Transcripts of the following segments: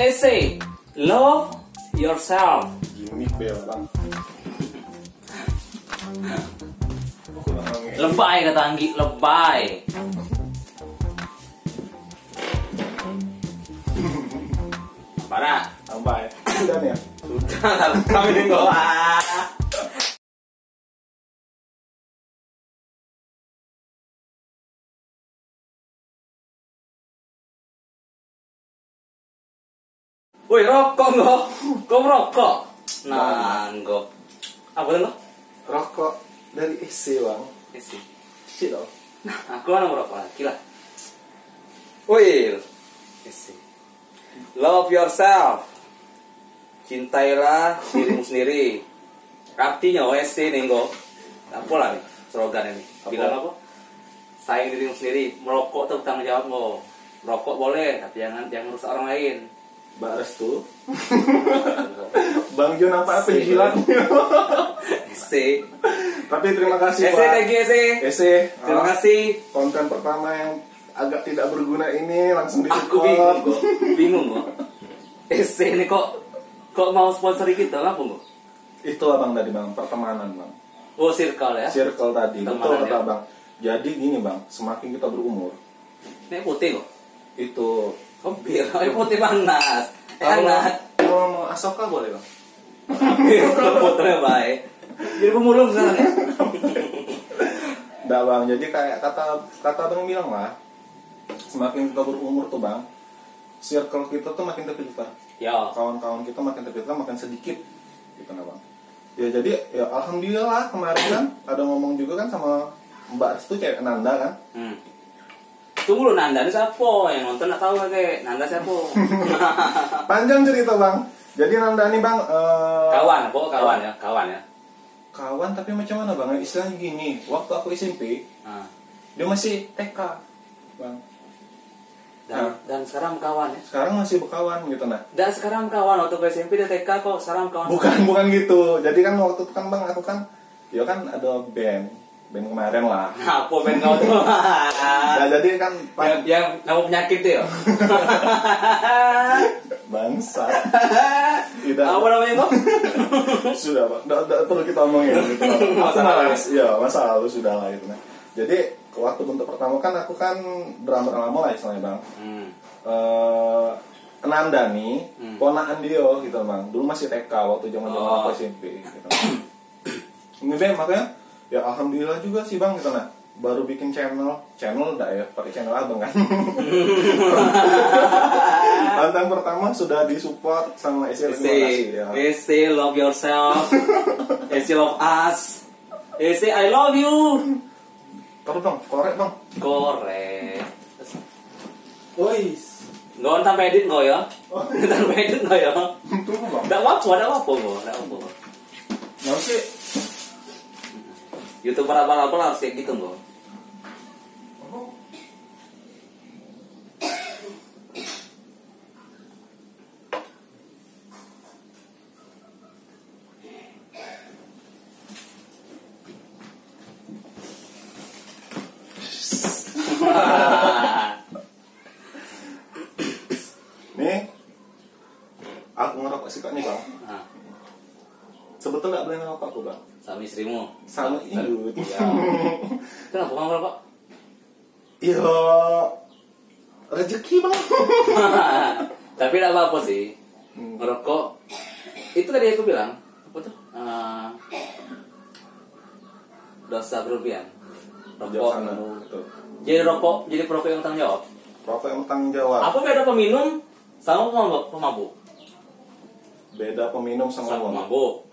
Essay Love Yourself Gimik bel bang. Lebay kata Anggi, lebay Parah Sampai. Sudah nih ya. Sudah, kami nih Woi rokok nggak? Kau merokok? Nah, nggak. Apa tuh nggak? Rokok dari isi bang. Isi. Loh. Nah, aku mana merokok lagi lah. Wih, isi. Love yourself. Cintailah dirimu sendiri. Artinya WC nih nggak? Apa lah nih slogan ini? Apa? Bilang apa? Sayang dirimu sendiri. Merokok tuh tanggung jawab nggak? Merokok boleh, tapi jangan jangan rusak orang lain. Mbak Restu. Bang Jo nampak apa Sip. jilatnya. Ese. Tapi terima kasih Ese you Ese. Ese. Terima ah, kasih. Konten pertama yang agak tidak berguna ini langsung di Aku bingung kok. Bingung kok. Ese ini kok kok mau sponsori kita apa kok? Itu abang tadi bang, pertemanan bang. Oh circle ya. Circle tadi, betul kata ya. bang. Jadi gini bang, semakin kita berumur, Ini putih kok. itu Oh bir, ini putih panas. Enak. kalau mau asoka boleh bang. Kalau putihnya baik. Jadi pemulung sekarang ya. Nggak bang, jadi kayak kata kata abang bilang lah, semakin kita berumur tuh bang, circle kita tuh makin terfilter. Ya. Kawan-kawan kita makin terfilter, makin sedikit, gitu nah bang. Ya jadi ya alhamdulillah kemarin kan ada ngomong juga kan sama Mbak Restu cewek Nanda kan. Hmm. Tunggu lu Nanda ini siapa? Yang nonton nggak tahu kagak. Nanda siapa? Panjang cerita bang. Jadi Nanda nih bang. eh, kawan, kok kawan ya, kawan ya. Kawan tapi macam mana bang? Istilahnya gini. Waktu aku SMP, Nah. dia masih TK, bang. Dan, Nah. dan sekarang kawan ya. Sekarang masih berkawan gitu nah. Dan sekarang kawan waktu SMP dia TK kok sekarang kawan. Bukan bukan gitu. Jadi kan waktu itu kan bang aku kan, ya kan ada band, band kemarin lah. Apa pengen kau tuh? Nah jadi kan yang, yang kamu penyakit ya? bangsa. Tidak. Apa namanya kok? sudah pak, nggak perlu kita omongin gitu. Masa Aku lalu. malas, iya masa lalu sudah lah itu. Nah. Jadi waktu bentuk pertama kan aku kan drummer lama lah istilahnya bang. Hmm. eh Nanda nih, Hmm. ponakan dia gitu bang. Dulu masih TK waktu zaman zaman Oh. aku SMP. Gitu. Ini deh makanya ya alhamdulillah juga sih bang gitu nah. Baru bikin channel, channel enggak ya, pakai channel abang kan. Tantang pertama sudah disupport sama SL terima kasih Ese, ya. Ese love yourself. Ese love us. Ese I love you. Terus bang, korek bang. Korek. Woi, Nggak tanpa edit nggak ya? Oh. Tanpa edit nggak ya? tunggu bang. Nggak apa-apa, nggak apa-apa nggak, nggak apa-apa. Nah sih, Youtuber abal-abal harus kayak gitu nggak? nih aku ngerokok sih kok nih bang. Nah, Sebetulnya nggak boleh ngerokok aku bang. sama Sama Iyut. Ya. Kenapa kamu merokok? Ya rezeki bang. Tapi tidak apa-apa sih. Hmm. Merokok itu tadi aku bilang apa tuh? Eh, dosa berlebihan. Rokok. Jadi rokok, jadi perokok yang tanggung jawab. Rokok yang bertanggung jawab. Apa beda peminum sama pemabuk? Pemabuk. Beda peminum sama Sama pemabuk.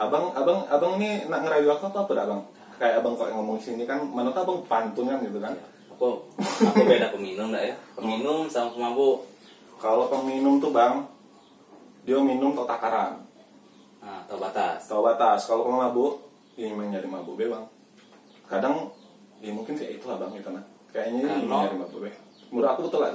Abang, abang, abang nih nak ngerayu aku atau apa dah bang? Kayak abang kok yang ngomong sini kan, menurut abang pantun kan gitu kan? Apa? Apa beda peminum enggak ya? Peminum sama pemabuk. Kalau peminum tuh bang, dia minum atau takaran, Nah, tahu batas. tahu batas. Kalau pemabuk, ya memang nyari mabuk be bang. Kadang, ya mungkin kayak itulah bang gitu nah. Kayaknya ini nyari mabuk be. Menurut aku betul lah.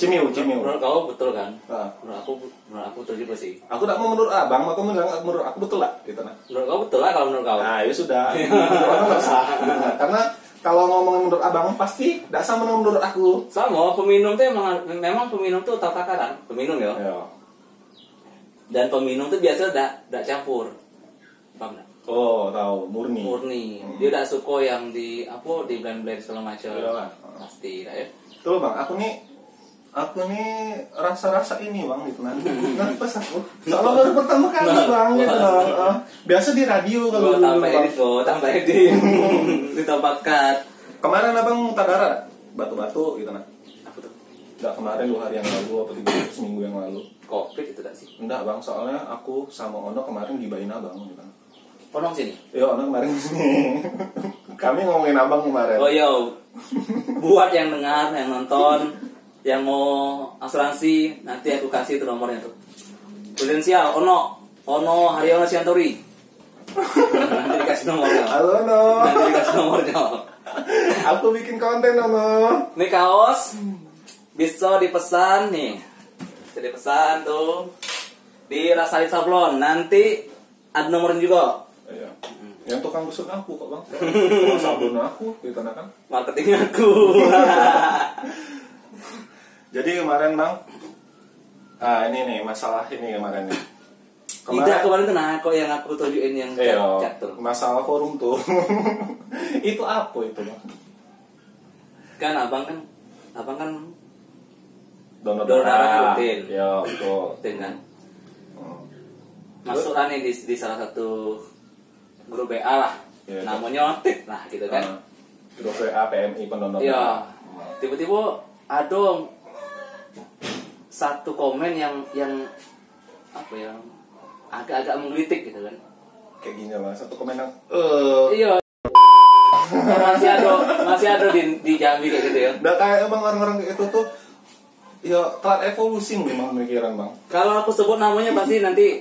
Cimiu, cimiu. Menurut kamu betul kan? Nah, Menurut aku, menurut aku betul juga sih. aku tak mau menurut abang, maka menurut, menurut aku betul lah gitu nah. Menurut kamu betul lah kalau menurut kamu. Nah, ya sudah. Menurut aku usah. Karena kalau ngomongin menurut abang pasti tidak sama dengan menurut aku sama peminum tuh emang memang peminum tuh tahu takaran peminum ya dan peminum tuh biasa tidak tidak campur paham nggak? oh tahu murni murni Hmm. dia tidak suka yang di apa di blend blend segala macam lah. pasti ya Tuh bang, aku nih aku nih rasa-rasa ini bang gitu kan. Nervous aku. Soalnya baru pertama kali bang gitu loh. Eh, biasa di radio kalau dulu tambah edit kok tambah edit. Ditambah cut. Kemarin abang mutadara batu-batu gitu nah apa tuh? Enggak kemarin dua hari yang lalu atau tiga seminggu yang lalu. Covid itu tak sih? Enggak bang, soalnya aku sama Ono kemarin gibain abang gitu kan. Ponong sini? Yo, Ono kemarin sini. Kami ngomongin abang kemarin. Oh iya. Buat yang dengar yang nonton yang mau asuransi nanti aku kasih itu nomornya tuh. Prudensial ono. Ono Haryono Siantori. Nanti dikasih nomornya. Halo Ono. Nanti dikasih nomornya. Aku bikin konten Ono. Ini kaos. Bisa dipesan nih. Bisa dipesan tuh. Di Rasali Sablon. Nanti ada nomornya juga. Iya. Yang tukang busuk aku kok bang. Tukang sabun aku gitu nah kan? Marketing aku. Jadi kemarin bang Ah ini nih masalah ini kemarin nih Tidak kemarin tuh nah kok yang aku tunjukin yang Iya, cat, cat tuh. masalah forum tuh Itu apa itu bang? Kan abang kan abang kan Donor darah rutin. Ya betul rutin kan Hmm. masuk nih di, di salah satu grup WA lah. Iya, Namanya Tip nah gitu kan. Ah, Grup WA PMI pendonor Iya. Tiba-tiba ada satu komen yang yang apa ya agak-agak menggelitik gitu kan. Kayak gini lah, satu komen yang eh Iya. masih ada masih ada di di Jambi kayak gitu ya. Udah kayak emang orang-orang itu tuh Ya telat evolusi memang pemikiran bang Kalau aku sebut namanya pasti nanti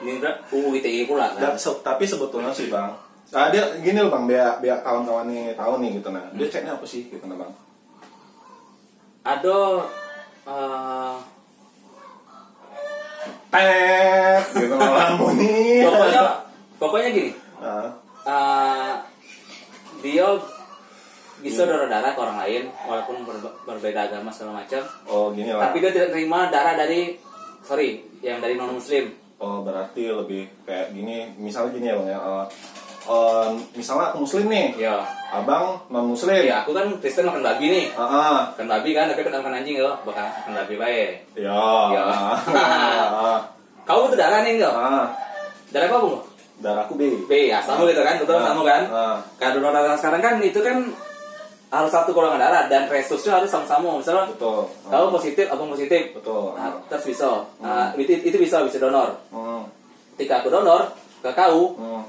Nindra UU ITE pula Dan kan. se- Tapi sebetulnya sih bang Nah, dia gini loh bang, biar, biar kawan-kawan tahu nih gitu nah. Dia ceknya apa sih gitu nah bang? Ada eh, Tet, gitu lampu nih. pokoknya pokoknya gini. Nah, eh, dia bisa darah darah ke orang lain walaupun ber- berbeda agama segala macam oh gini lah. tapi dia tidak terima darah dari sorry yang dari non muslim Oh berarti lebih kayak gini, misalnya gini ya bang ya. eh, eh, misalnya aku muslim nih, ya abang non muslim. ya aku kan Kristen makan babi nih Ah, ah. makan babi kan tapi aku makan anjing loh bukan makan babi baik Ya. Ya. Kamu butuh darah nih enggak ah. darah apa bu Darahku B. B ya sama gitu kan betul Ah, sama kan ah. kalau donor darah sekarang kan itu kan harus satu golongan darah dan resusnya harus sama-sama misalnya Betul. kamu positif abang positif Betul. nah, terus bisa Nah, itu, itu bisa bisa donor Hmm. ketika aku donor ke kau Hmm.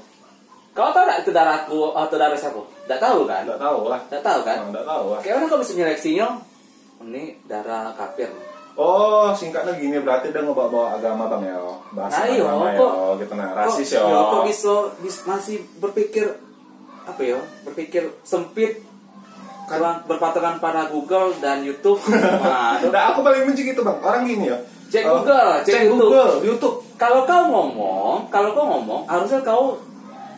Kau tahu nggak itu darahku atau darah siapa nggak tahu kan Nggak tahu lah. nggak tahu kan Nggak tahu lah. kayak mana kau bisa nyeleksinya ini darah kafir Oh, singkatnya gini berarti dia ngebawa-bawa agama bang ya. Bahas Nah, iya, agama kok- ya, gitu nah. Rasis kok, ya. ya, kok bisa, bis- masih berpikir apa ya berpikir sempit karena berpatokan pada Google dan YouTube nah, Udah aku paling benci gitu bang. Orang gini ya. Cek eh, Google, cek cek YouTube. Google, YouTube. kalau kau ngomong kalau kau ngomong harusnya kau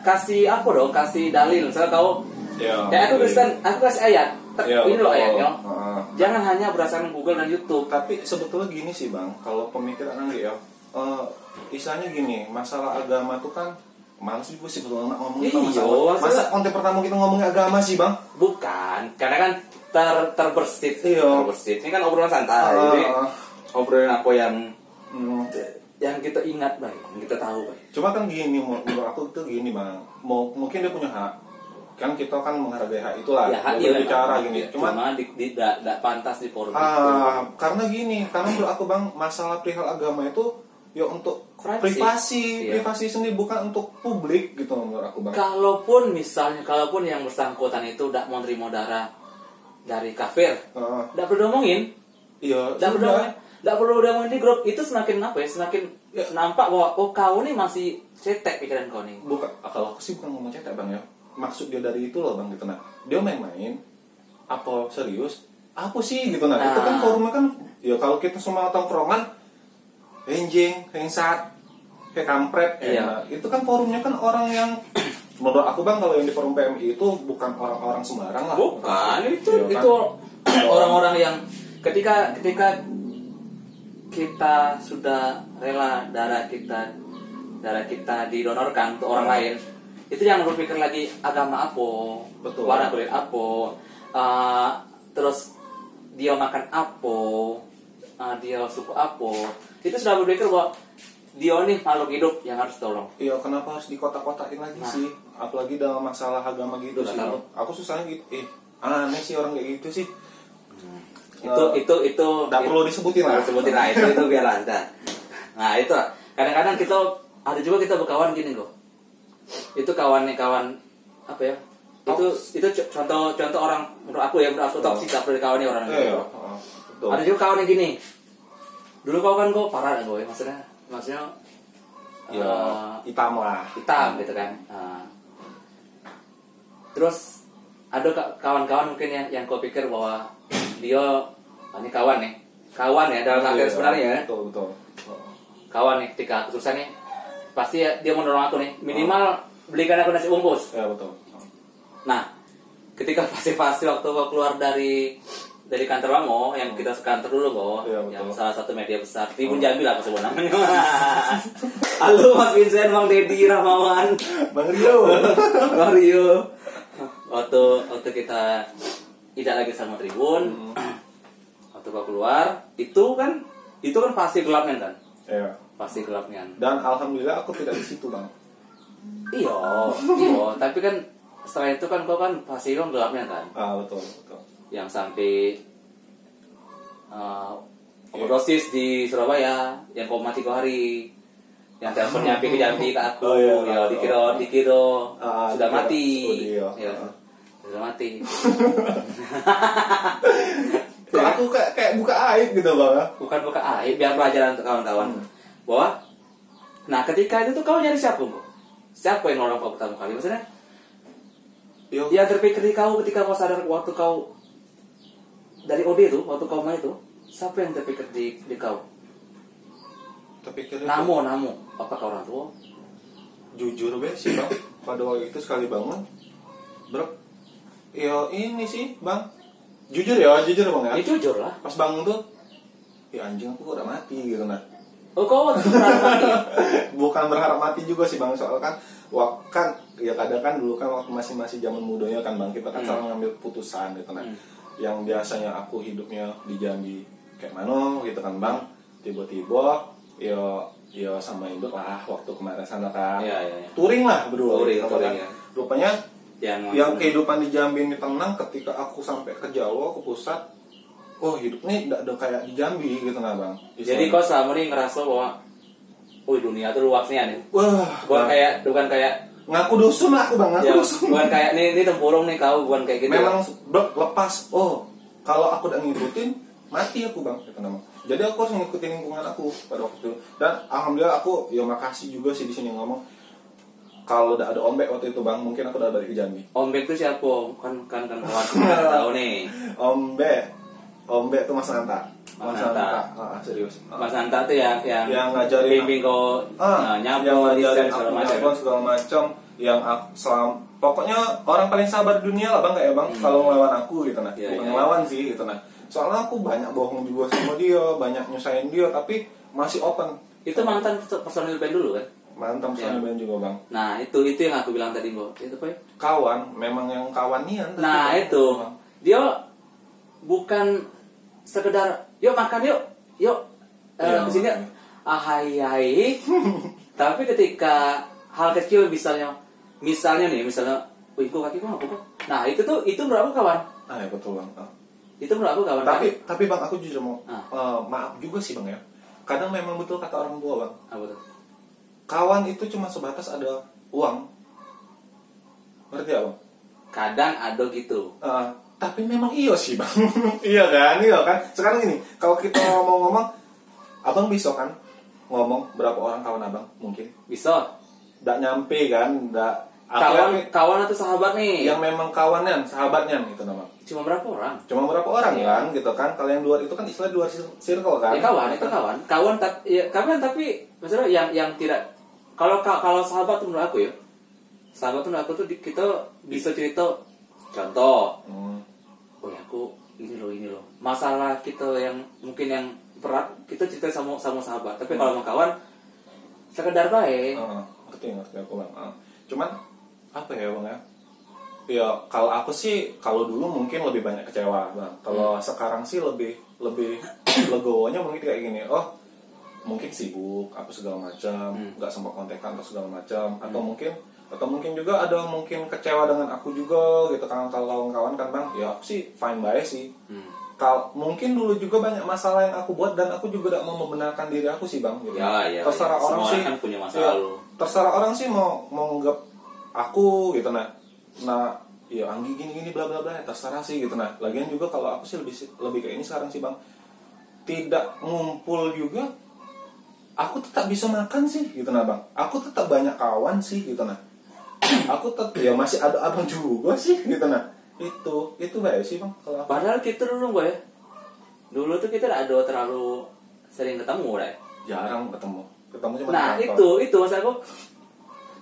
kasih apa dong kasih dalil misalnya kau Ya. aku Kristen aku kasih ayat Tek, Ya, ini loh betul. ayatnya Heeh. jangan hanya berdasarkan Google dan YouTube Tapi sebetulnya gini sih bang, kalau pemikiran Anggi ya, istilahnya gini, masalah agama tuh kan males juga sih sebetulnya ngomongin Iya, masalah. Masa konten pertama kita ngomongin agama sih bang? bukan karena kan ter terbersit Iya. terbersit ini kan obrolan santai Ah, jadi ah. obrolan apa yang Hmm. Yang kita ingat baik yang kita tahu baik Cuma kan gini, menurut aku tuh gini bang, mau mungkin dia punya hak, kan kita kan menghargai hak itulah. ya hak Dia bicara memang. gini. Ya, Cuma cuma di, di, da- da- pantas di forum Ah, karena gini, karena menurut aku bang, masalah perihal agama itu ya untuk Privasi. privasi, Iya. privasi sendiri bukan untuk publik gitu menurut aku bang. kalaupun misalnya kalaupun yang bersangkutan itu tidak mau terima darah dari kafir Ah, tidak perlu diomongin iya, tidak perlu tidak perlu diomongin di grup itu semakin apa ya semakin Ya. nampak bahwa oh kau nih masih cetek pikiran kau nih bukan kalau aku sih bukan ngomong cetak bang ya maksud dia dari itu loh bang gitu nah dia main-main apa serius apa sih gitu nah, itu kan Nah. forumnya kan ya kalau kita semua tongkrongan enjing hengsat kayak kampret ya. Iya. Nah, itu kan forumnya kan orang yang menurut aku bang kalau yang di forum PMI itu bukan orang-orang sembarang lah Bukan, itu Iya, kan? itu orang-orang yang ketika ketika kita sudah rela darah kita darah kita didonorkan untuk orang lain, itu jangan berpikir lagi agama apa, Betul. warna kulit apa, uh, terus dia makan apa, uh, dia suku apa, itu sudah berpikir bahwa dia nih makhluk hidup yang harus tolong. Iya, kenapa harus dikotak-kotakin lagi Nah. sih? Apalagi dalam masalah agama gitu sih. tahu. Aku susahnya gitu. Eh, aneh sih orang kayak gitu sih. Itu Nah, itu itu Nggak perlu disebutin lah. Nggak sebutin lah itu itu biar lancar nah itu kadang-kadang kita ada juga kita berkawan gini kok itu kawannya kawan apa ya itu itu co- contoh contoh orang menurut aku ya menurut aku toksik tak perlu dikawani orang Iya, gitu. heeh, betul. ada juga kawan yang gini dulu kau kan kau parah gue maksudnya maksudnya Ya, eh, hitam lah. hitam gitu kan Nah. terus ada ka- kawan-kawan mungkin yang yang kau pikir bahwa dia ini kawan nih. Kawan ya dalam artian Iya, sebenarnya ya. Betul, betul. kawan nih ketika aku susah nih. Pasti ya dia menolong aku nih. Minimal belikan aku nasi bungkus. Ya, betul. nah ketika pasti-pasti waktu gua keluar dari dari kantor Wango yang kita sekantor dulu kok Iya, betul. yang salah satu media besar. Tribun Jambi lah aku sebut namanya. Halo Mas Vincent Bang Dedi Rahmawan. Bang Rio. Mario waktu waktu kita tidak lagi sama Tribun waktu gua keluar itu kan itu kan pasti gelapnya kan Iya. pasti gelapnya. Dan alhamdulillah aku tidak di situ, Bang. iyo iyo tapi kan setelah itu kan kau kan pasti kan gelapnya kan Ah, betul, betul. yang sampai uh, overdosis di Surabaya yang kau mati kau hari. Yang teleponnya sampai ke Jambi ke aku. Oh, iya. ya dikira dikira Ah, sudah dikira- mati. oh, iya. ya Ah. sudah mati Kok aku kayak kayak buka aib gitu, Bang. ya? bukan buka aib biar pelajaran untuk kawan-kawan Hmm. bahwa nah ketika itu tuh kau nyari siapa kau siapa yang nolong kau pertama kali maksudnya Yo. yang terpikir di kau ketika kau sadar waktu kau dari OD itu waktu kau main itu siapa yang terpikir di di kau Tapi kira namo namo apakah orang tua jujur be sih bang pada waktu itu sekali bangun bro ya ini sih bang jujur ya jujur bang ya ya jujur lah pas bangun tuh ya anjing aku kok udah mati gitu nah oh itu pernah mati bukan berharap mati juga sih bang soal kan wak, kan ya kadang kan dulu kan waktu masih masih zaman mudanya kan bang kita kan Hmm. selalu ngambil putusan gitu nah Hmm. yang biasanya aku hidupnya di Jambi kayak mana gitu kan bang tiba-tiba ya ya sama induk lah waktu kemarin sana kan Iya, iya, iya. touring lah berdua Touring, gitu touring, kan. ya. rupanya yang yang kehidupan di Jambi ini tenang ketika aku sampai ke Jawa ke pusat oh hidup ini tidak ada kayak di Jambi gitu nah bang? Jadi kau selama ini ngerasa bahwa Wih dunia tuh luasnya nih wah bukan Bang. kayak bukan kayak ngaku dusun lah aku bang ngaku ya, dusun bukan kayak nih ini tempurung nih kau bukan kayak gitu memang bro, lepas. Oh kalau aku udah ngikutin mati aku bang gitu nama. Jadi aku harus ngikutin lingkungan aku pada waktu itu. Dan alhamdulillah aku ya makasih juga sih di sini ngomong kalau udah ada ombek waktu itu bang mungkin aku udah balik ke Jambi. Ombek tuh siapa? Kan kan kan kawan. Tahu nih. Ombek. Ombek tuh mas Nanta Mas Nanta. Ah, serius. Ah. Mas Nanta tuh yang yang, Yang ngajarin bimbing kau ah, nah, yang nyapu ngajarin aku segala macam. segala macam yang aku selam pokoknya orang paling sabar dunia lah bang kayak bang kalau ngelawan aku gitu nah Hmm. Iya, bukan iya. ngelawan sih gitu nah soalnya aku banyak bohong juga sama dia banyak nyusahin dia tapi masih open. Itu mantan personil band dulu kan mantap Iya. sama juga bang. Nah itu itu yang aku bilang tadi Bo itu apa ya? kawan memang yang kawan nian Nah Bang. itu dia bukan sekedar yuk makan yuk yuk. Eh, Iya. ke sini ah hai hai. Tapi ketika hal kecil misalnya misalnya nih misalnya wih kok kaki kok kok nah itu tuh itu menurut aku kawan. Ah ya betul bang. Ah. itu menurut aku kawan. Tapi tapi bang aku jujur mau Ah. eh, maaf juga sih bang ya. Kadang memang betul kata orang tua bang. Apa tuh kawan itu cuma sebatas ada uang. Ngerti ya bang kadang ada gitu. Uh, tapi memang iya sih bang. Iya kan? Iya kan? Sekarang gini kalau kita mau ngomong abang bisa kan ngomong berapa orang kawan abang? Mungkin. Bisa. Nggak nyampe kan? Nggak kawan kawan atau sahabat nih? yang memang kawannya sahabatnya gitu nama cuma berapa orang? Cuma berapa orang Iya. kan gitu kan? Kalau yang luar itu kan istilah luar circle kan? Ya kawan itu kawan. Kawan tapi ya kawan tapi maksudnya yang yang tidak kalau ka- kalau sahabat tuh menurut aku ya sahabat tuh menurut aku tuh kita bisa cerita contoh. Hmm. oh ya aku ini loh ini loh. Masalah kita yang mungkin yang berat kita cerita sama sama sahabat. Tapi kalau sama kawan sekedar baik Ah, ngerti ngerti aku bang. Ah. cuman apa ya bang ya? Ya kalau aku sih kalau dulu mungkin lebih banyak kecewa bang. Kalau sekarang sih lebih lebih legowonya mungkin kayak gini. Oh mungkin sibuk apa segala macam nggak sempat kontekan atau segala macam atau mungkin atau mungkin juga ada mungkin kecewa dengan aku juga gitu. Kan kalau kawan-kawan kan bang ya aku sih fine by sih. Hmm. Kal mungkin dulu juga banyak masalah yang aku buat dan aku juga tidak mau membenarkan diri aku sih bang. Gitu. Ya, ya, terserah ya. orang Semua sih. kan punya masa Iya, lalu. terserah orang sih mau mau nganggap aku gitu nah nah ya Anggi gini gini bla bla bla ya terserah sih gitu nah lagian juga kalau aku sih lebih lebih kayak ini sekarang sih bang. Tidak ngumpul juga aku tetap bisa makan sih gitu nah bang. Aku tetap banyak kawan sih gitu nah aku tetap ya masih ada abang juga sih gitu nah itu itu baik sih bang kalau aku. Padahal kita dulu gue dulu tuh kita ada terlalu sering ketemu deh jarang ketemu. Ketemu cuma nah itu itu maksud aku.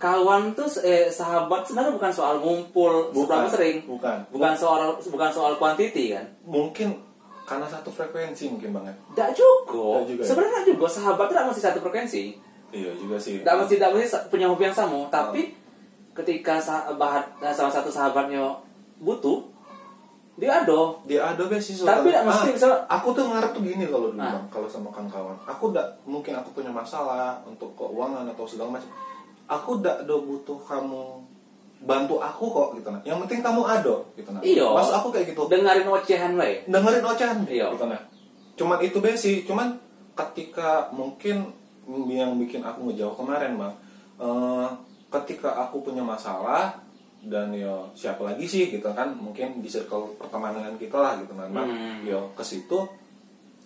Kawan tuh eh, sahabat sebenarnya bukan soal ngumpul. Bukan, sering. bukan. bukan soal bukan soal kuantiti kan? Mungkin karena satu frekuensi mungkin banget tidak juga, Nggak juga ya? sebenarnya nggak juga. Sahabat tidak mesti satu frekuensi. Iya juga sih. Tidak mesti tidak mesti punya hobi yang sama. Tapi ketika sahabat salah satu sahabatnya butuh dia ada. Dia ada sih Tapi nggak mesti, Ah, misal- aku tuh ngarep tuh gini kalau dulu Ah. bang kalau sama kawan-kawan. Aku udah mungkin aku punya masalah untuk keuangan atau segala macam. Aku udah ada butuh kamu bantu aku kok gitu nah yang penting kamu ada gitu nah Iya. maksud aku kayak gitu. Dengerin ocehan wae dengerin ocehan Iya. gitu nah cuman itu be sih. Cuman ketika mungkin yang bikin aku ngejauh kemarin bang eh, ketika aku punya masalah dan yo siapa lagi sih gitu kan mungkin di circle pertemanan kita lah gitu kan bang. Hmm. yo ke situ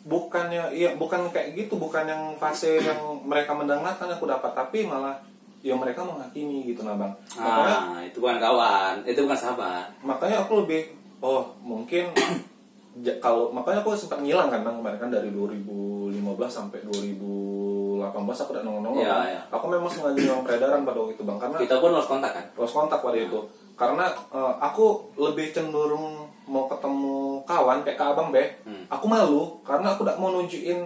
bukannya iya bukan kayak gitu bukan yang fase yang mereka mendengarkan aku dapat tapi malah ya mereka menghakimi gitu nah bang. Makanya ah itu bukan kawan itu bukan sahabat. Makanya aku lebih oh mungkin ja- kalau makanya aku sempat ngilang kan bang kemarin kan dari 2015 sampai 2018 aku udah nongol-nongol Iya, kan. iya. aku memang sengaja ngilang peredaran pada waktu itu bang karena kita pun lost kontak kan? Lost kontak pada itu. Karena eh, aku lebih cenderung mau ketemu kawan kayak ke abang be. Hmm. aku malu karena aku tidak mau nunjukin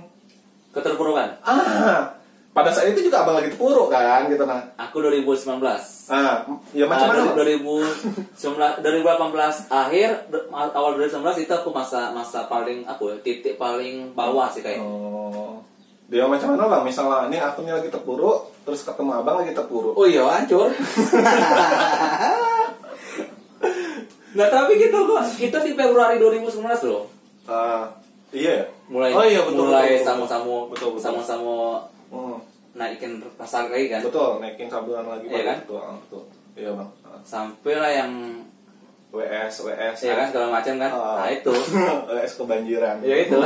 keterpurukan? Ah pada saat itu juga abang lagi terpuruk kan gitu nah aku 2019 ah ya macam mana Ah, Bang? 2019 2018 akhir awal 2019 itu aku masa masa paling aku ya, titik paling bawah sih kayak Oh, dia macam mana bang? Misalnya ini aku ini lagi terpuruk, terus ketemu abang lagi terpuruk. oh iya hancur nah tapi gitu kok kita di Februari 2019 loh Ah, iya. ya? mulai Oh iya betul. mulai sama-sama sama-sama naikin pasar lagi kan betul. Naikin sabulan lagi Iya kan? Betul, ah, betul. Iya bang. Sampai lah yang WS WS. ya kan segala macam kan Ah. nah itu WS kebanjiran. ya itu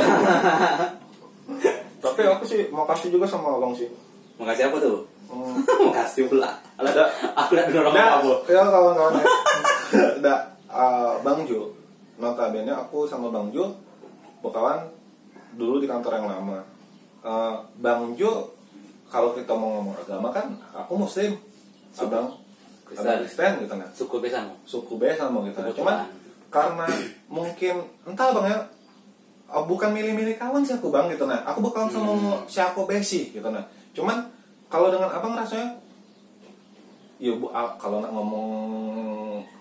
Tapi aku sih mau kasih juga sama abang sih. makasih apa tuh Hmm. makasih pula Alah, Ada. aku udah dorong Nah, kamu ya kawan-kawan ya. Nah, ah, Bang Jo. Notabene aku sama Bang Jo berkawan dulu di kantor yang lama. Eh, Bang Jo kalau kita mau ngomong agama kan aku muslim. Abang Kristen. Kristen gitu nah. suku besamu Suku B sama gitu. nah. Kebetulan. Cuman karena mungkin entah Bang ya eh, bukan milih-milih kawan sih aku Bang gitu nah. Aku berkawan sama Hmm. si aku besi gitu nah. Cuman kalau dengan Abang rasanya ya bu a- kalau nak ngomong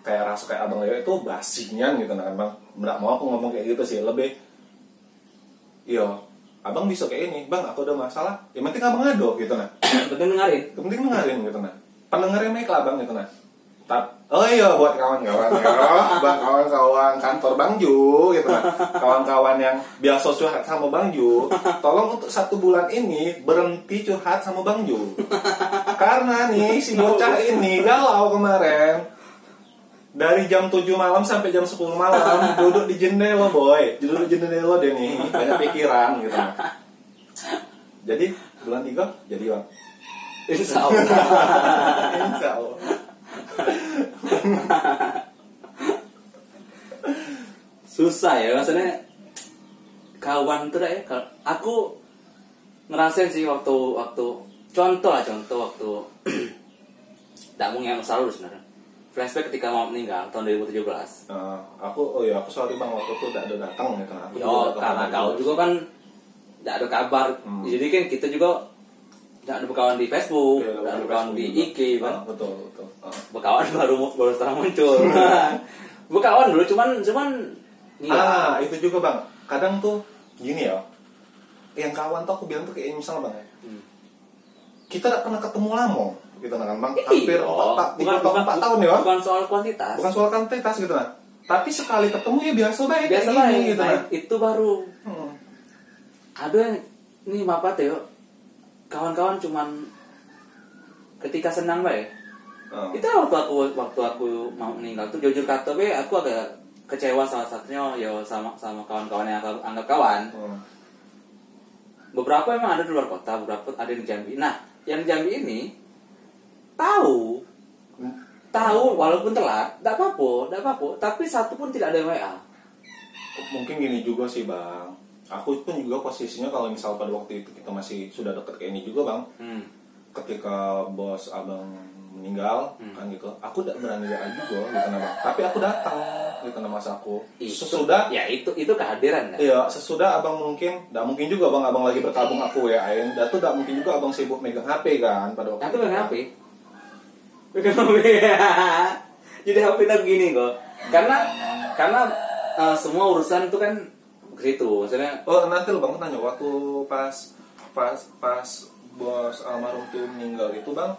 kayak rasa kayak abang Leo itu basinya gitu nah bang nggak mau aku ngomong kayak gitu sih lebih yo abang bisa kayak ini bang aku ada masalah. Yang penting abang ngado gitu nah penting dengerin. Penting dengerin gitu nah pendengarnya lah bang gitu nah Tap, oh iya buat kawan-kawan ya. Bang kawan-kawan kantor bang Ju gitu nah kawan-kawan yang biasa curhat sama bang Ju tolong untuk satu bulan ini berhenti curhat sama bang Ju. Karena nih si bocah ini galau kemarin dari jam 7 malam sampai jam 10 malam duduk di jendela boy. Duduk di jendela deh nih banyak pikiran gitu. Jadi bulan 3 jadi bang insya Allah. Insya Allah. susah ya maksudnya kawan tuh ya kalau aku ngerasain sih waktu waktu contoh lah contoh waktu tak mau yang selalu sebenarnya flashback ketika mau meninggal tahun 2017 Nah, aku oh ya aku sorry bang waktu itu tidak ada datang gitu aku Yo, juga karena kau Bogor. juga kan tidak ada kabar. Hmm. Jadi kan kita juga tidak ada berkawan di Facebook, Iya, tidak ada ada berkawan di juga. IG kan. Ah, betul betul Ah. Berkawan baru baru sekarang muncul. berkawan dulu cuman cuman iya. ah itu juga bang kadang tuh gini ya yang kawan tuh aku bilang tuh kayak misalnya bang ya Hmm. kita tidak pernah ketemu lama gitu nah kan bang Iya, hampir empat bukan, tahun bukan, empat tahun ya Bukan soal kuantitas. bukan soal kuantitas gitu nah tapi sekali ketemu ya biasa baik Biasa gini, gitu nah, nah itu baru. Hmm. ada yang nih bapak Teo? Kawan-kawan cuman ketika senang bae Ah. itu waktu aku waktu aku mau meninggal tuh jujur kata be aku agak kecewa salah satunya ya sama sama kawan-kawan yang aku anggap kawan. Hmm. beberapa emang ada di luar kota beberapa ada di Jambi. Nah yang Jambi ini tahu. Tahu walaupun telat tidak apa-apa tidak apa-apa. Tapi satu pun tidak ada yang WA mungkin gini juga sih bang. Aku pun juga posisinya kalau misal pada waktu itu kita masih sudah deket kayak ini juga bang. Hmm. ketika bos abang meninggal Hmm. kan gitu aku tidak berani WA juga gitu nama tapi aku datang gitu nama aku. Itu- sesudah ya itu itu kehadiran kan Iya, sesudah abang mungkin, tidak mungkin juga bang, abang lagi berkabung aku WA-in, dan tuh tidak mungkin juga abang sibuk megang HP kan pada waktu itu. pegang HP. HP. Jadi nya begini kok. Karena karena eh, semua urusan itu kan ke situ. Maksudnya Oh nanti lo bang tanya waktu pas pas pas bos almarhum tuh meninggal itu bang,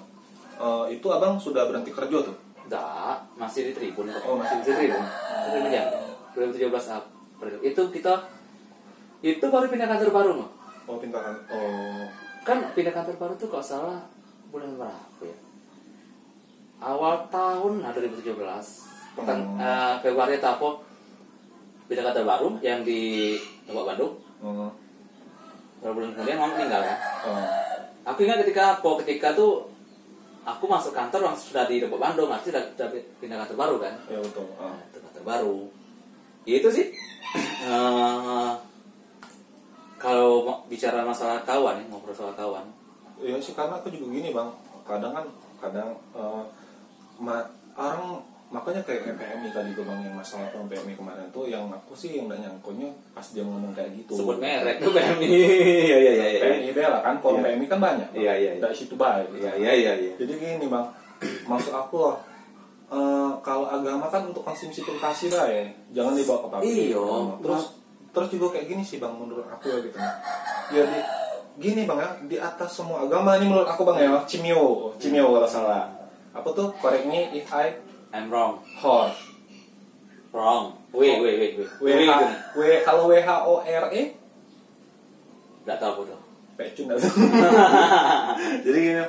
eh, itu abang sudah berhenti kerja tuh. enggak, masih di Tribun kok. Oh, masih di Tribun. Tribun Jambi. 2017 April. Itu kita itu baru pindah kantor baru kok. Oh pintaran. Oh Kan pindah kantor baru tuh kok salah bulan berapa ya? Awal tahun nah 2017. Pertang, Hmm. eh, Februari apa? Pindah kantor baru yang di Lebak Bandung. oh, Beberapa bulan kemudian mama meninggal kan. oh. Aku ingat ketika po ketika tuh aku masuk kantor langsung sudah di Depok Bandung, artinya sudah, sudah pindah kantor baru kan. ya betul. Oh. Nah, itu kantor baru. Ya itu sih. Eh, kalau mau bicara masalah kawan ya, ngobrol soal kawan. Iya sih karena aku juga gini bang, kadang kan kadang eh, ma- orang makanya kayak PMI tadi tuh bang yang masalah orang PMI kemarin tuh yang aku sih yang gak nyangkonya pas dia ngomong kayak gitu. Sebut merek tuh PMI. Iya iya iya. iya. PMI bela kan, forum Iya. PMI kan banyak. Iya, iya, iya. Dari situ baik. Iya iya iya iya. Jadi gini bang, maksud aku loh, eh, kalau agama kan untuk konsumsi privasi lah ya, jangan dibawa ke publik. Iya. Terus terus juga kayak gini sih bang menurut aku ya gitu. Ya di, gini bang ya, di atas semua agama ini menurut aku bang ya, cimio, cimio kalau salah. Apa tuh? Correct me if I I'm wrong. hot. Wrong. Wait wait wait wait. W, Wait, H, itu nih. W kalau W H O R E Nggak tahu tuh. pecun tuh. Jadi gini,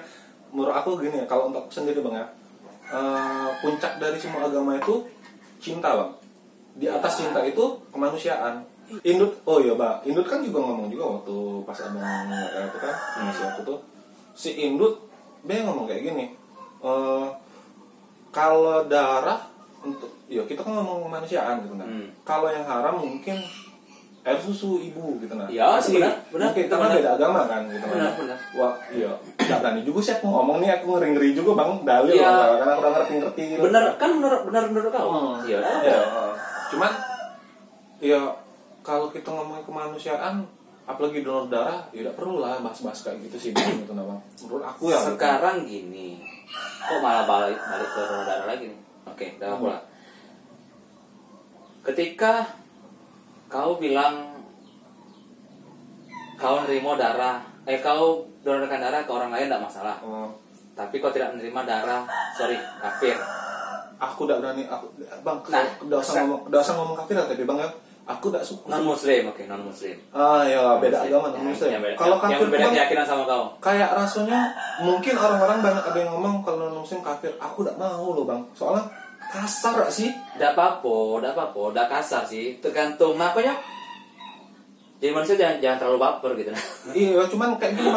menurut aku gini ya, kalau untuk sendiri bang ya, eh, puncak dari semua agama itu cinta bang. Di atas Ya. cinta itu kemanusiaan. Indut, oh iya bang, Indut kan juga ngomong juga waktu pas abang eh, itu kan, Hmm. si aku tuh, si Indut dia ngomong kayak gini, eh, kalau darah untuk, ya kita kan ngomong kemanusiaan gitu kan. Hmm. Kalau yang haram mungkin air susu ibu gitu nah. Ya, Pasti benar, benar, mungkin karena benar. beda agama kan gitu Benar, kan. benar. Wah, iya. Gak berani juga sih aku ngomong nih aku ngeri ngeri juga bang dalil Iya. lah, karena aku ngerti ngerti. Bener kan bener bener menurut kau? Hmm. Iya. Iya. Cuman, ya kalau kita ngomongin kemanusiaan, apalagi donor darah, ya udah perlu lah bahas-bahas kayak gitu sih gitu bang. Menurut aku ya. gitu. Sekarang gini, kok malah balik balik ke donor darah lagi nih? Oke, udah Hmm. pula. Ketika kau bilang kau nerima darah, eh kau donorkan darah ke orang lain tidak masalah. Oh, Tapi kau tidak menerima darah, sorry, kafir. aku udah berani, aku bang, Nah, udah usah ngomong, udah usah ngomong kafir tapi bang ya, aku udah suka. Non muslim, oke, non muslim. Ah ya beda agama non muslim. Yang beda, Kalau yang kafir beda bang, keyakinan sama kau. kayak rasanya mungkin orang-orang banyak ada yang ngomong kalau non muslim kafir aku tidak mau loh bang soalnya kasar gak sih Tidak apa-apa, tidak apa-apa, tidak kasar sih. Tergantung makanya. Jadi manusia jangan, jangan terlalu baper gitu. iya cuman kayak gitu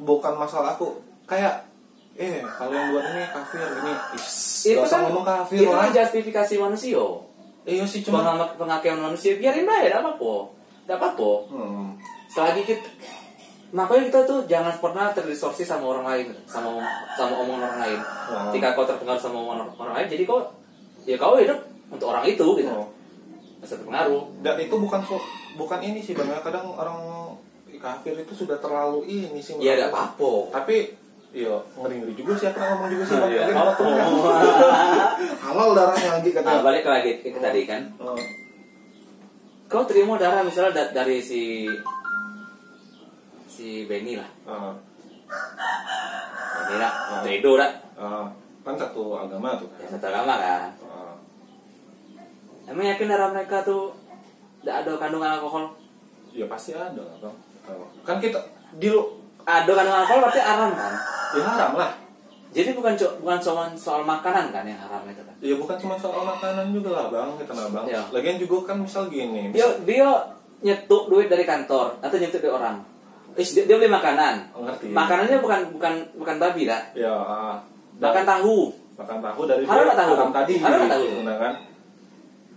bukan masalah aku kayak eh kalau yang buat ini kafir ini is, itu kan ngomong kafir itu kan justifikasi manusia. Iya sih cuma Pengamak pengakuan manusia biarin aja, tidak apa-apa, tidak apa-apa. hmm, Selagi kita makanya kita tuh jangan pernah terdistorsi sama orang lain sama sama omongan orang lain Oh. ketika kau terpengaruh sama omongan orang lain jadi kau ya kau hidup untuk orang itu gitu Oh. Masa terpengaruh dan itu bukan bukan ini sih bang ya kadang orang kafir itu sudah terlalu ini sih ya menurut ada aku. apa-apa tapi iya ngeri ngeri juga sih aku ngomong juga sih Iya, apa? kalau tuh halal darahnya lagi nah, katanya balik lagi ke tadi kan. Oh. kau terima darah misalnya da- dari si si Benny lah. Ah, Benny lah Ah. Tredo lah. Ah. kan satu agama tuh. Ya kan satu agama kan. Emang yakin darah mereka tuh tidak ada kandungan alkohol? Ya pasti ada lah bang. Oh. kan kita di lu ada kandungan alkohol berarti haram kan? Ya haram lah. Jadi bukan bukan cuma soal makanan kan yang haram itu kan? Ya bukan cuma soal makanan juga lah bang. Kita nah bang Iya. lagian juga kan misal gini dia misal, dia nyetuk duit dari kantor atau nyetuk dari orang. Eh, dia, dia beli makanan. Oh, ngerti. Makanannya bukan bukan bukan babi lah ya. Ah. makan tahu. makan tahu dari Haram nggak tahu? haram tadi Haram nggak tahu? gitu, nah kan?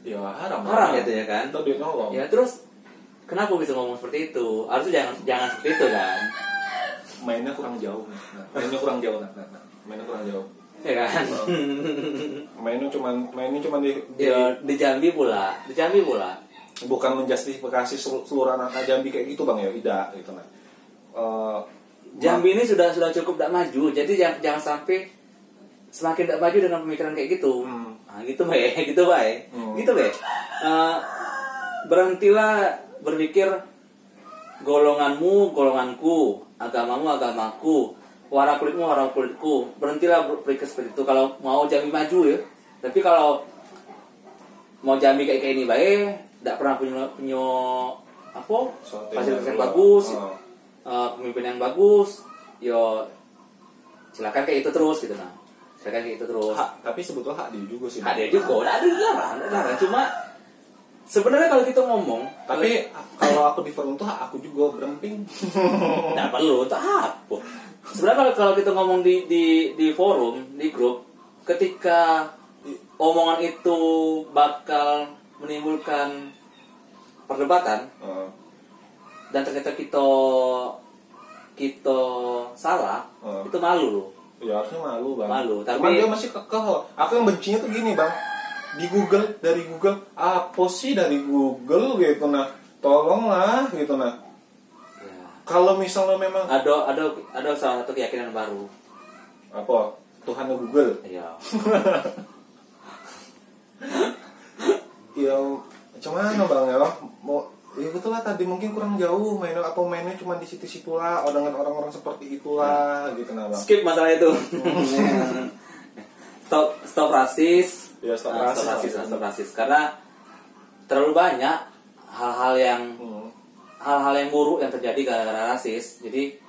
Ya haram. Haram gitu ya kan? Itu duit nolong ya terus kenapa bisa ngomong seperti itu? Harusnya jangan jangan seperti itu kan mainnya kurang jauh. Nah, mainnya kurang jauh nah, nah, nah. mainnya kurang jauh. Ya kan? Mainnya cuman mainnya cuman di, di- ya di Jambi pula di Jambi pula. Bukan menjustifikasi selu- seluruh anak Jambi kayak gitu bang ya tidak gitu nah Eh, Jambi ini sudah sudah cukup tidak maju jadi jangan, jangan sampai semakin tidak maju dengan pemikiran kayak gitu. Hmm. nah, gitu baik gitu baik Hmm. gitu baik Eh, berhentilah berpikir golonganmu golonganku agamamu agamaku. Warna kulitmu warna kulitku. Berhentilah berpikir seperti itu. Kalau mau Jambi maju ya. Tapi kalau mau Jambi kayak kayak ini baik tidak pernah punya punya apa? Fasilitas yang bagus Oh. eh, pemimpin yang bagus yo silakan kayak itu terus gitu nah. Silakan kayak itu terus. Hak tapi sebetulnya hak dia juga sih ada juga. Ada ada dilarang ada. Dilarang cuma sebenarnya kalau kita ngomong tapi kalau aku di forum tuh aku juga beremping. Nggak perlu tak apa sebenarnya kalau kalau kita ngomong di di di forum di grup ketika omongan itu bakal menimbulkan perdebatan Eh, dan ternyata kita kita salah Oh. itu malu loh. Ya harusnya malu bang. Malu, Cuman tapi- dia masih kekeh aku yang bencinya tuh gini bang di Google dari Google. Apa sih dari Google gitu nah tolonglah gitu nah ya. kalau misalnya memang ada ada ada salah satu keyakinan baru. Apa? Tuhan Google? Ya ya cuman bang ya mau ya betul lah tadi mungkin kurang jauh mainnya apa mainnya cuma di situ-situ lah oh, dengan orang-orang seperti itulah gitu nah bang. Skip masalah itu. Stop stop rasis Ya, stop Nah, rasis. stop rasis stop rasis karena terlalu banyak hal-hal yang Hmm. hal-hal yang buruk yang terjadi gara-gara rasis jadi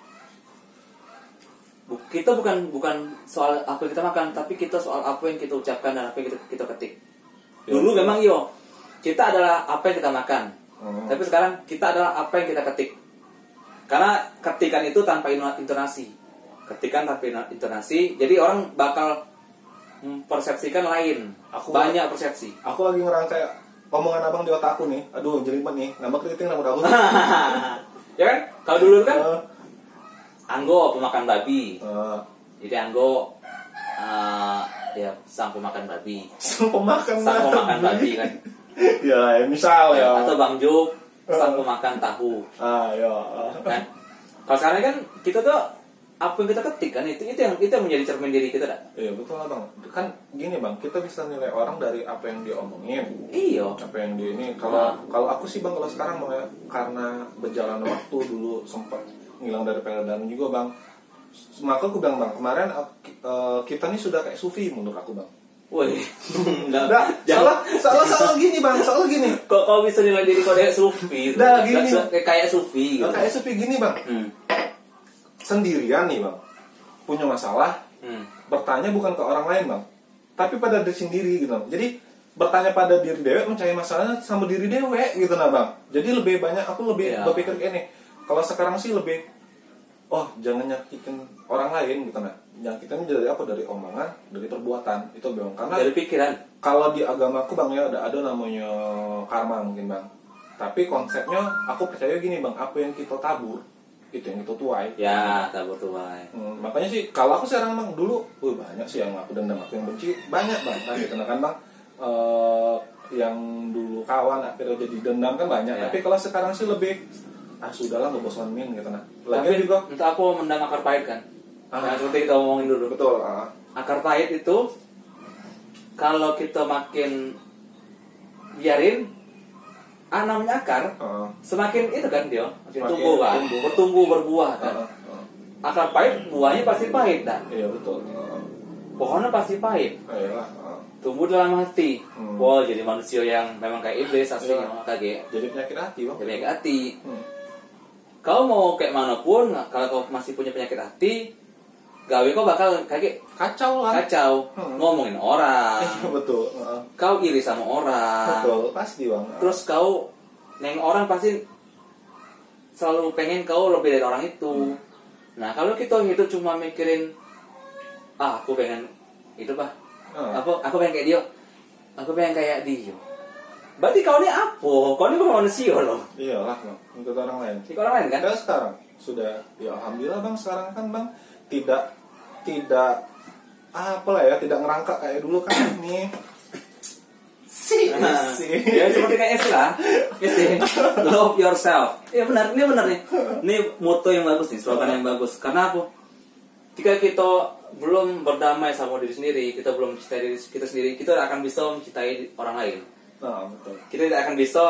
bu- kita bukan bukan soal apa yang kita makan tapi kita soal apa yang kita ucapkan dan apa yang kita, kita ketik Ya, dulu betul. memang yo kita adalah apa yang kita makan Hmm. tapi sekarang kita adalah apa yang kita ketik karena ketikan itu tanpa intonasi ketikan tanpa intonasi jadi orang bakal mempersepsikan lain. Aku- banyak persepsi. Aku lagi ngerangkai omongan abang di otakku nih. Aduh jelimet nih. Nambah keriting nambah daun ya kan? Kalau dulu kan Eh, anggo pemakan babi. Eh, jadi anggo eh, ya sang pemakan babi. Sang pemakan sang pemakan babi kan? Ya misal ya. Atau bang Juk sang pemakan tahu. Ah ya. Kan? Kalau sekarang kan kita tuh apa yang kita ketik kan itu itu yang itu yang menjadi cermin diri kita dah Iya betul lah bang. Kan gini bang, kita bisa nilai orang dari apa yang dia omongin, iyo apa yang dia ini. Kalau kalau aku sih bang, kalau sekarang bang ya, karena berjalan waktu dulu sempat ngilang dari peredaran juga bang. Maka aku bilang bang, kemarin eh, kita nih sudah kayak sufi menurut aku bang. woi Nah, jangan salah, salah, salah gini bang, salah gini. kok kau bisa nilai diri kau kayak sufi Dah, gini. Kayak- kayak sufi gitu. Nah, kayak sufi gini bang, hmm. Sendirian nih bang, punya masalah, Hmm. bertanya bukan ke orang lain bang. Tapi pada diri sendiri gitu jadi bertanya pada diri dewek mencari masalahnya sama diri dewek gitu nah bang. Jadi lebih banyak aku lebih Iya. berpikir ini kalau sekarang sih lebih oh jangan nyakitin orang lain gitu nah. Nyakitin dari apa? Dari omongan dari perbuatan itu bang. Karena dari pikiran. kalau di agamaku bang ya ada ada namanya karma mungkin bang. Tapi konsepnya aku percaya gini bang apa yang kita tabur itu yang itu tuai Ya, tak bertuai. Hmm, makanya sih kalau aku sekarang bang dulu, wih banyak sih yang aku dendam aku yang benci banyak bang, kan gitu kan bang. Eh, yang dulu kawan akhirnya jadi dendam kan banyak. Ya. Tapi kalau sekarang sih lebih ah sudahlah ngebosanin gitu nah. Lagi Tapi juga untuk aku mendang akar pahit kan. Ah. Nah, seperti kita ngomongin dulu. betul. ah. Akar pahit itu kalau kita makin biarin namanya akar Ah, semakin itu kan dia makin Semakin tumbuh kan tumbuh. bertumbuh berbuah ah, kan ah, ah. akar pahit buahnya pasti pahit dah Iya betul. Pohonnya pasti pahit ah, iyalah, ah. tumbuh dalam hati Hmm. wah jadi manusia yang memang kayak iblis aslinya Iya. kaget Jadi penyakit hati bang. jadi kayak hati Hmm. kau mau kayak mana pun kalau kau masih punya penyakit hati gawe kau bakal kayak Kacau lah. kacau. Hmm. ngomongin orang. Iya betul. kau iri sama orang. Betul pasti bang. Terus kau neng orang pasti selalu pengen kau lebih dari orang itu. Nah kalau kita hidup cuma mikirin ah aku pengen itu bah Ah. apa aku pengen kayak dia. Aku pengen kayak dia. Berarti kau ini apa? Kau ini bukan manusia loh. Iyalah bang. Untuk orang lain. si orang lain kan? Dan sekarang. Sudah ya alhamdulillah bang. Sekarang kan bang tidak tidak apa lah ya tidak ngerangkak kayak dulu kan nih. Si Nah, si ya seperti kayak Esi lah. Esi love yourself. Ya benar ini benar nih. Ini moto yang bagus nih slogan yang bagus. Karena apa? Jika kita belum berdamai sama diri sendiri kita belum mencintai diri kita sendiri kita akan bisa mencintai orang lain. Nah betul. Kita tidak akan bisa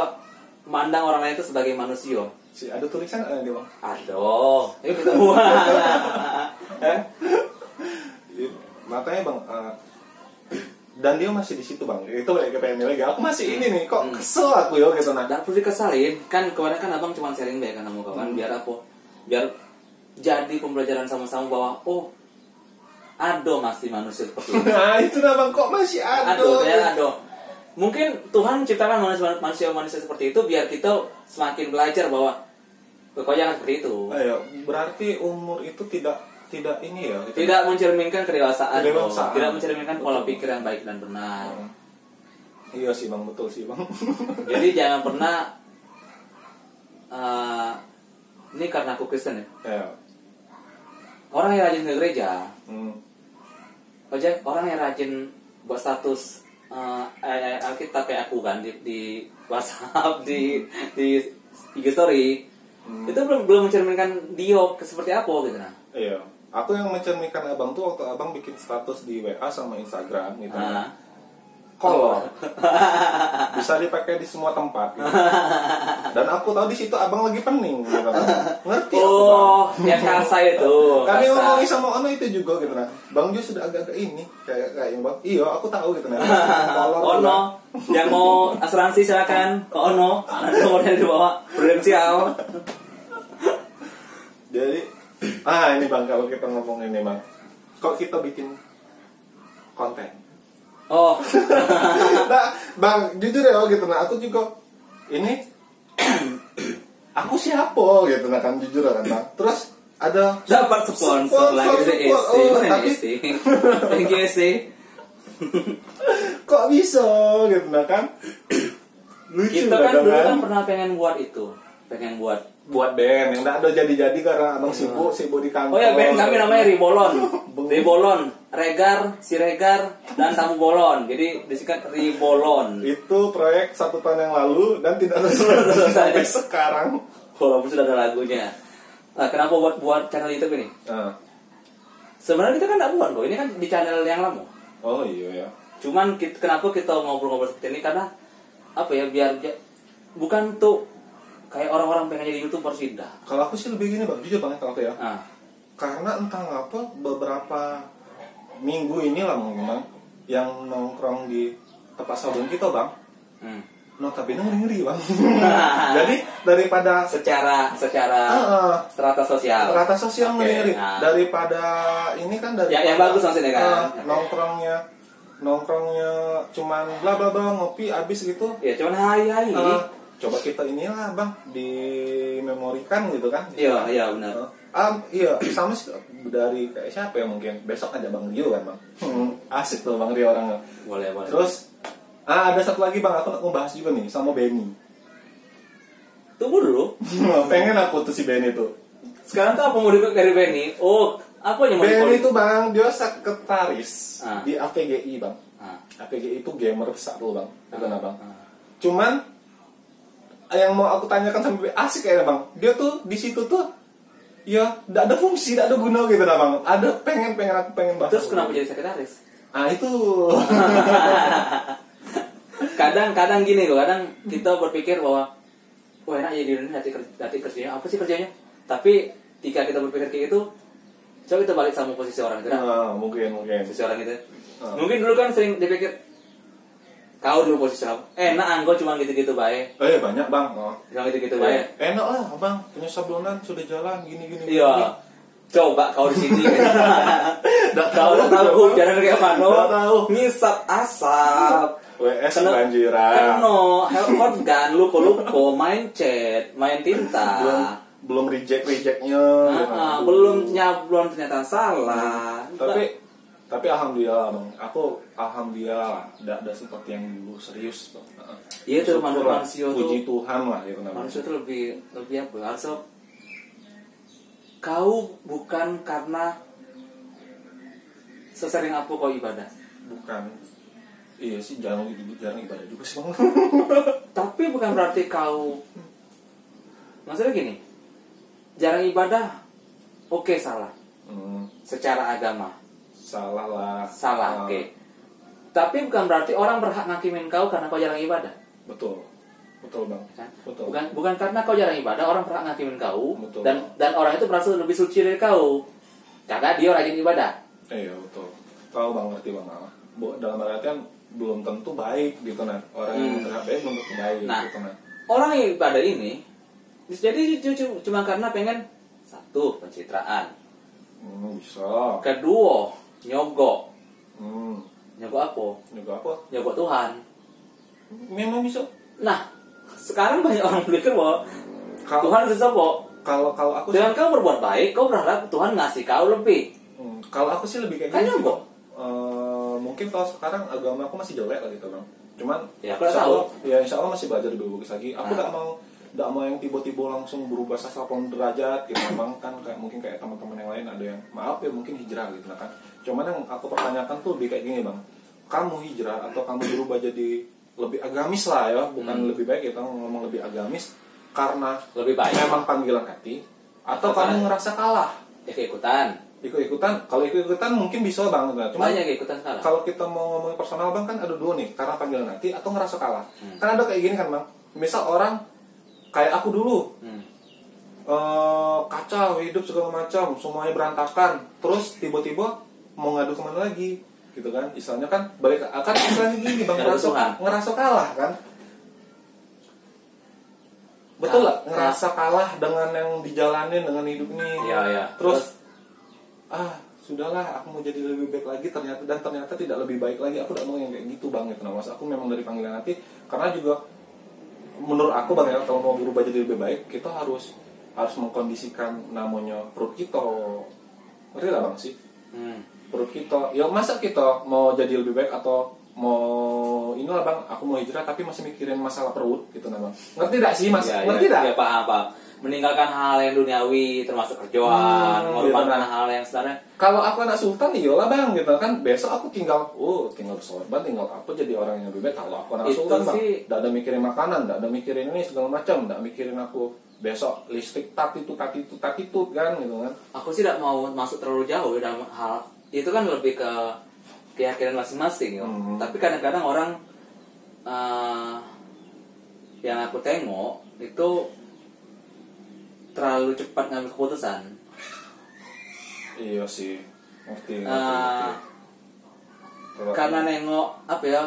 memandang orang lain itu sebagai manusia. Si ada tulisan ada di bang aduh. Ini kita buat. Eh? Makanya bang eh, dan dia masih di situ bang. Itu kayak pengen lagi aku masih ini nih kok kesel aku ya gitu nah. Tidak perlu dikesalin kan kemarin kan abang cuma sharing baik kan sama kawan biar apa biar jadi pembelajaran sama-sama bahwa oh ada masih manusia seperti ini. Nah itu nah bang. Kok masih ada Aduh, ternyata aduh. Mungkin Tuhan menciptakan manusia- manusia-manusia seperti itu biar kita semakin belajar bahwa jangan seperti itu. Ayo, berarti umur itu tidak tidak ini ya gitu. Tidak mencerminkan kedewasaan, Kedewasaan. tidak mencerminkan pola pikir yang baik dan benar. Iya sih bang, betul sih bang. Jadi jangan pernah eh, ini karena aku Kristen ya. ya. Orang yang rajin ke gereja, Hmm. orang yang rajin buat status eh, eh, Alkitab kayak aku kan di, di WhatsApp, di di IG story, Hmm. itu belum belum mencerminkan dia ke- seperti apa gitu nah. Iya. Aku yang mencerminkan abang tuh waktu abang bikin status di WA sama Instagram gitu. Ah. Kolor. Bisa dipakai di semua tempat. Gitu. Dan aku tahu di situ abang lagi pening gitu. kan. Ngerti aku. Oh, yang kasa itu. Kami kasa. ngomongin sama Ono itu juga gitu nah. Bang Jo sudah agak-agak ini kayak kayak yang bang. Iya, aku tahu gitu nah. Kolor Ono, yang mau asuransi silakan ke Ono. Nomornya di bawah. Prudensial. Jadi, ah ini bang kalau kita ngomong ini bang, kok kita bikin konten? Oh, nah, bang jujur ya gitu nah aku juga ini aku siapa gitu nah kan jujur kan bang. Terus ada dapat sponsor lagi dari. SC. Oh, Mana tapi SC? Thank you SC. kok bisa gitu nah kan? Lucu Kita kan kadang dulu kan pernah pengen buat itu. Pengen buat buat band yang ada jadi-jadi karena abang sibuk sibuk di kantor. Oh ya band kami namanya Ribolon. Ribolon, Regar, si Regar dan tamu bolon. Jadi disingkat Ribolon. Itu proyek satu tahun yang lalu dan tidak selesai sampai sekarang. Walaupun sudah ada lagunya. Nah, kenapa buat buat channel YouTube ini? Nah. Sebenarnya kita kan nggak buat kok. Ini kan di channel yang lama. Oh iya ya. Cuman kita, kenapa kita ngobrol-ngobrol seperti ini karena apa ya biar bukan tuh kayak orang-orang pengen jadi youtuber sih dah. Kalau aku sih lebih gini bang, jujur banget kalau aku ya. Ah, Karena entah ngapa beberapa minggu ini lah memang yang nongkrong di tempat sabun kita bang, hmm. notabene ngeri bang. Jadi daripada secara secara Ah, ah. strata sosial. rata sosial Oke, ngeri nah. daripada ini kan dari Ya- yang bagus maksudnya kan? nongkrongnya nongkrongnya cuman bla bla bla ngopi abis gitu Ya cuman hai-hai. Eh, coba kita inilah bang dimemorikan gitu kan? Iya, iya benar. Ah, iya sama sih dari kayak siapa ya mungkin? Besok aja bang Rio kan bang? Hmm, asik tuh bang Rio orangnya. Boleh, boleh. terus ah ada satu lagi bang aku mau bahas juga nih sama Benny. Tunggu dulu. pengen aku tuh si Benny tuh. Sekarang tuh apa mau dari Benny? Oh apa yang mau Benny itu bang dia sekretaris Ah. di APGI bang. Ah, APGI itu gamer besar loh bang. Itu nah bang? ah. cuman yang mau aku tanyakan sampai asik kayaknya bang. Dia tuh di situ tuh ya tidak ada fungsi tidak ada guna gitu nah bang. Ada pengen pengen aku pengen bahas. Terus kenapa jadi sekretaris? Ah itu. Kadang-kadang gini loh kadang kita berpikir bahwa wah enak ya di Indonesia nanti, nanti kerjanya apa sih kerjanya? Tapi ketika kita berpikir kayak gitu coba kita balik sama posisi orang itu dah. Ah, mungkin mungkin. Posisi orang itu Ah. mungkin dulu kan sering dipikir kau dulu posisi kamu enak anggo cuma gitu-gitu baik eh. Banyak bang. Oh. cuma gitu-gitu baik enak lah bang. Punya sablonan sudah jalan gini gini iya coba kau di sini. Nggak kau udah tahu tahu. hujan kayak mana Nggak tahu. ngisap asap. WS Kena- banjiran Keno, helpot gun, luko-luko, main chat, main tinta. belum belum reject rejectnya belum nyablon ternyata salah. tapi tapi alhamdulillah bang. Aku alhamdulillah tidak ada seperti yang dulu serius bang. Iya tuh, manusia tuh- puji Tuhan lah gitu namanya manusia itu lebih lebih apa? Harusnya kau bukan karena sesering apa kau ibadah, bukan. Iya sih jarang jarang ibadah juga sih bang. Tapi bukan berarti kau maksudnya gini, jarang ibadah, oke salah, Hmm, secara agama salah lah salah, Ah, oke. Tapi bukan berarti orang berhak ngakimin kau karena kau jarang ibadah. betul betul bang kan? betul Bukan bukan karena kau jarang ibadah orang berhak ngakimin kau Betul. dan dan orang itu merasa lebih suci dari kau karena dia rajin ibadah. iya betul tahu bang ngerti bang Ah. Bu, dalam artian belum tentu baik gitu nah orang yang Hmm. terhadap baik belum tentu baik Nah. gitu nah Orang yang ibadah ini jadi cuma karena pengen satu pencitraan, hmm, bisa kedua nyogok, hmm, nyogok apa? juga apa Nyogok Tuhan. memang bisa Nah sekarang banyak orang berpikir bahwa kalau Tuhan kok kalau kalau aku sih, dengan kau berbuat baik kau berharap Tuhan ngasih kau lebih. hmm, kalau aku sih lebih kayak Kan sih, nyogok. Eh, mungkin kalau sekarang agama aku masih jelek lah gitu bang cuman Ya, aku tahu. Allah, ya insya Allah masih belajar lebih bagus lagi aku Nah. tidak mau tidak mau yang tiba-tiba langsung berubah 180 derajat gitu memang kan kayak mungkin kayak teman-teman yang lain ada yang maaf ya mungkin hijrah gitu lah kan cuman yang aku pertanyakan tuh lebih kayak gini bang kamu hijrah atau kamu berubah jadi lebih agamis lah ya bukan Hmm. lebih baik kita ngomong lebih agamis karena Lebih baik. memang panggilan hati atau kamu ngerasa kalah Ya keikutan. ikut-ikutan kalau ikut-ikutan mungkin bisa bang nah, cuma Banyak keikutan sekarang. kalau kita mau ngomongin personal bang kan ada dua nih karena panggilan hati atau ngerasa kalah Hmm. kan ada kayak gini kan bang misal orang kayak aku dulu. Hmm. eh, kacau hidup segala macam semuanya berantakan. Terus tiba-tiba mau ngadu ke mana lagi gitu kan? Istilahnya kan balik akan istilahnya gini bang ngerasa, ngerasa kalah kan? Betul lah ngerasa kalah dengan yang dijalanin dengan hidup ini. Iya, iya. terus ah sudahlah aku mau jadi lebih baik lagi ternyata dan ternyata tidak lebih baik lagi. Aku tidak mau yang kayak gitu bang gitu. Nah maksud aku memang dari panggilan hati karena juga menurut aku bang ya kalau mau berubah jadi lebih baik kita harus harus mengkondisikan namanya perut kita. Ngerti lah bang sih Hmm. perut kita. Ya masa kita mau jadi lebih baik atau mau inilah bang aku mau hijrah tapi masih mikirin masalah perut gitu bang. Ngerti tidak sih mas? Ya, ngerti ya, tidak ya, paham, paham. Meninggalkan hal yang duniawi termasuk kerjaan, Hmm, mengorbankan gitu, hal yang sebenarnya. Kalau aku anak sultan iyalah bang gitu kan. Besok aku tinggal oh tinggal bersorban tinggal apa jadi orang yang lebih baik? Kalau aku anak Itu sultan bang sih- tidak ada mikirin makanan tidak ada mikirin ini segala macam tidak mikirin aku besok listrik tak itu tak itu tak itu kan gitu kan. Aku sih tidak mau masuk terlalu jauh ya dalam hal itu kan lebih ke keyakinan masing-masing ya. Hmm. Tapi kadang-kadang orang eh, yang aku tengok itu terlalu cepat ngambil keputusan. iya sih ngerti ngerti, ngerti. Kalau- Karena nengok apa ya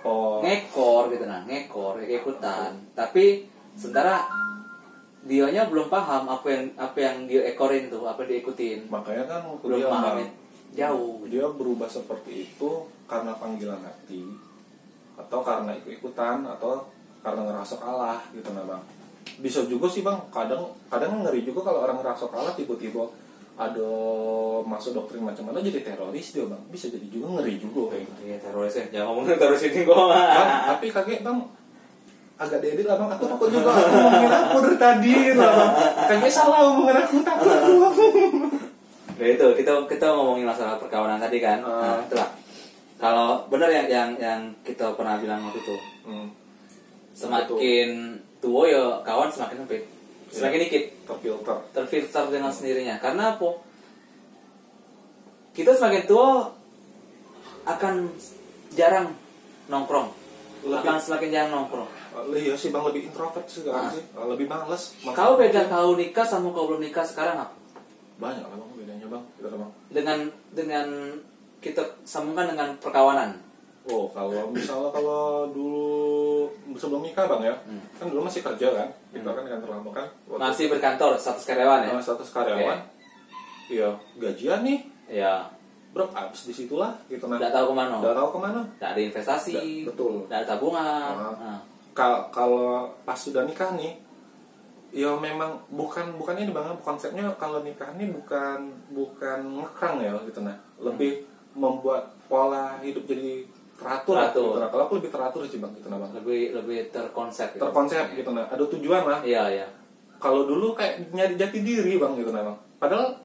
oh ngekor gitu nah ngekor ikutan. Tapi sementara dianya belum paham apa yang apa yang dia ekorin tuh apa yang diikutin makanya kan aku belum bilang, paham jauh. dia berubah seperti itu karena panggilan hati atau karena ikut-ikutan atau karena ngerasa kalah gitu nah bang bisa juga sih bang. Kadang kadang ngeri juga kalau orang ngerasa kalah tiba-tiba ada masuk doktrin macam mana jadi teroris dia bang. Bisa jadi juga ngeri juga. Iya teroris ya. Jangan ngomongin teroris ini gua Bang, tapi kaget bang. Agak dedek lah bang. Aku takut juga. Aku ngomongin aku dari tadi lah bang. Kayaknya salah omongan aku takut aku. Ya itu. Kita kita ngomongin masalah perkawinan tadi kan. Nah, Ah. itulah. Kalau benar yang yang yang kita pernah bilang waktu itu, hmm. semakin tua ya kawan semakin sempit. Semakin dikit terfilter terfilter dengan sendirinya. Karena apa? Kita semakin tua akan jarang nongkrong. Lebih- Akan semakin jarang nongkrong. iya sih bang lebih introvert sih sekarang Ah. sih lebih males Kau beda kau nikah sama kau belum nikah sekarang apa? banyak lah bang bedanya bang kita bang Dengan dengan kita sambungkan dengan perkawanan. Oh, kalau misalnya kalau dulu sebelum nikah bang ya, Hmm. kan dulu masih kerja kan, kita kan kantor lama kan, waktu Masih berkantor status karyawan ya? uh, status karyawan, iya. Gajian nih, Ya, berapa? Habis di situlah gitu nah, tidak tahu ke mana. Nggak tahu ke mana. Tidak ada investasi, Nggak- betul. tidak ada tabungan. Ah. Nah, Kal- kalau pas sudah nikah nih, ya memang bukan bukan ini bang, konsepnya kalau nikah nih bukan bukan ngekang ya gitu nah, lebih membuat pola hidup jadi teratur, Teratur. gitu nah. Kalau aku lebih teratur sih bang gitu nah bang, lebih lebih terkonsep. gitu. terkonsep gitu nah, ada tujuan lah. Iya iya. kalau dulu kayak nyari jati diri bang gitu nah bang padahal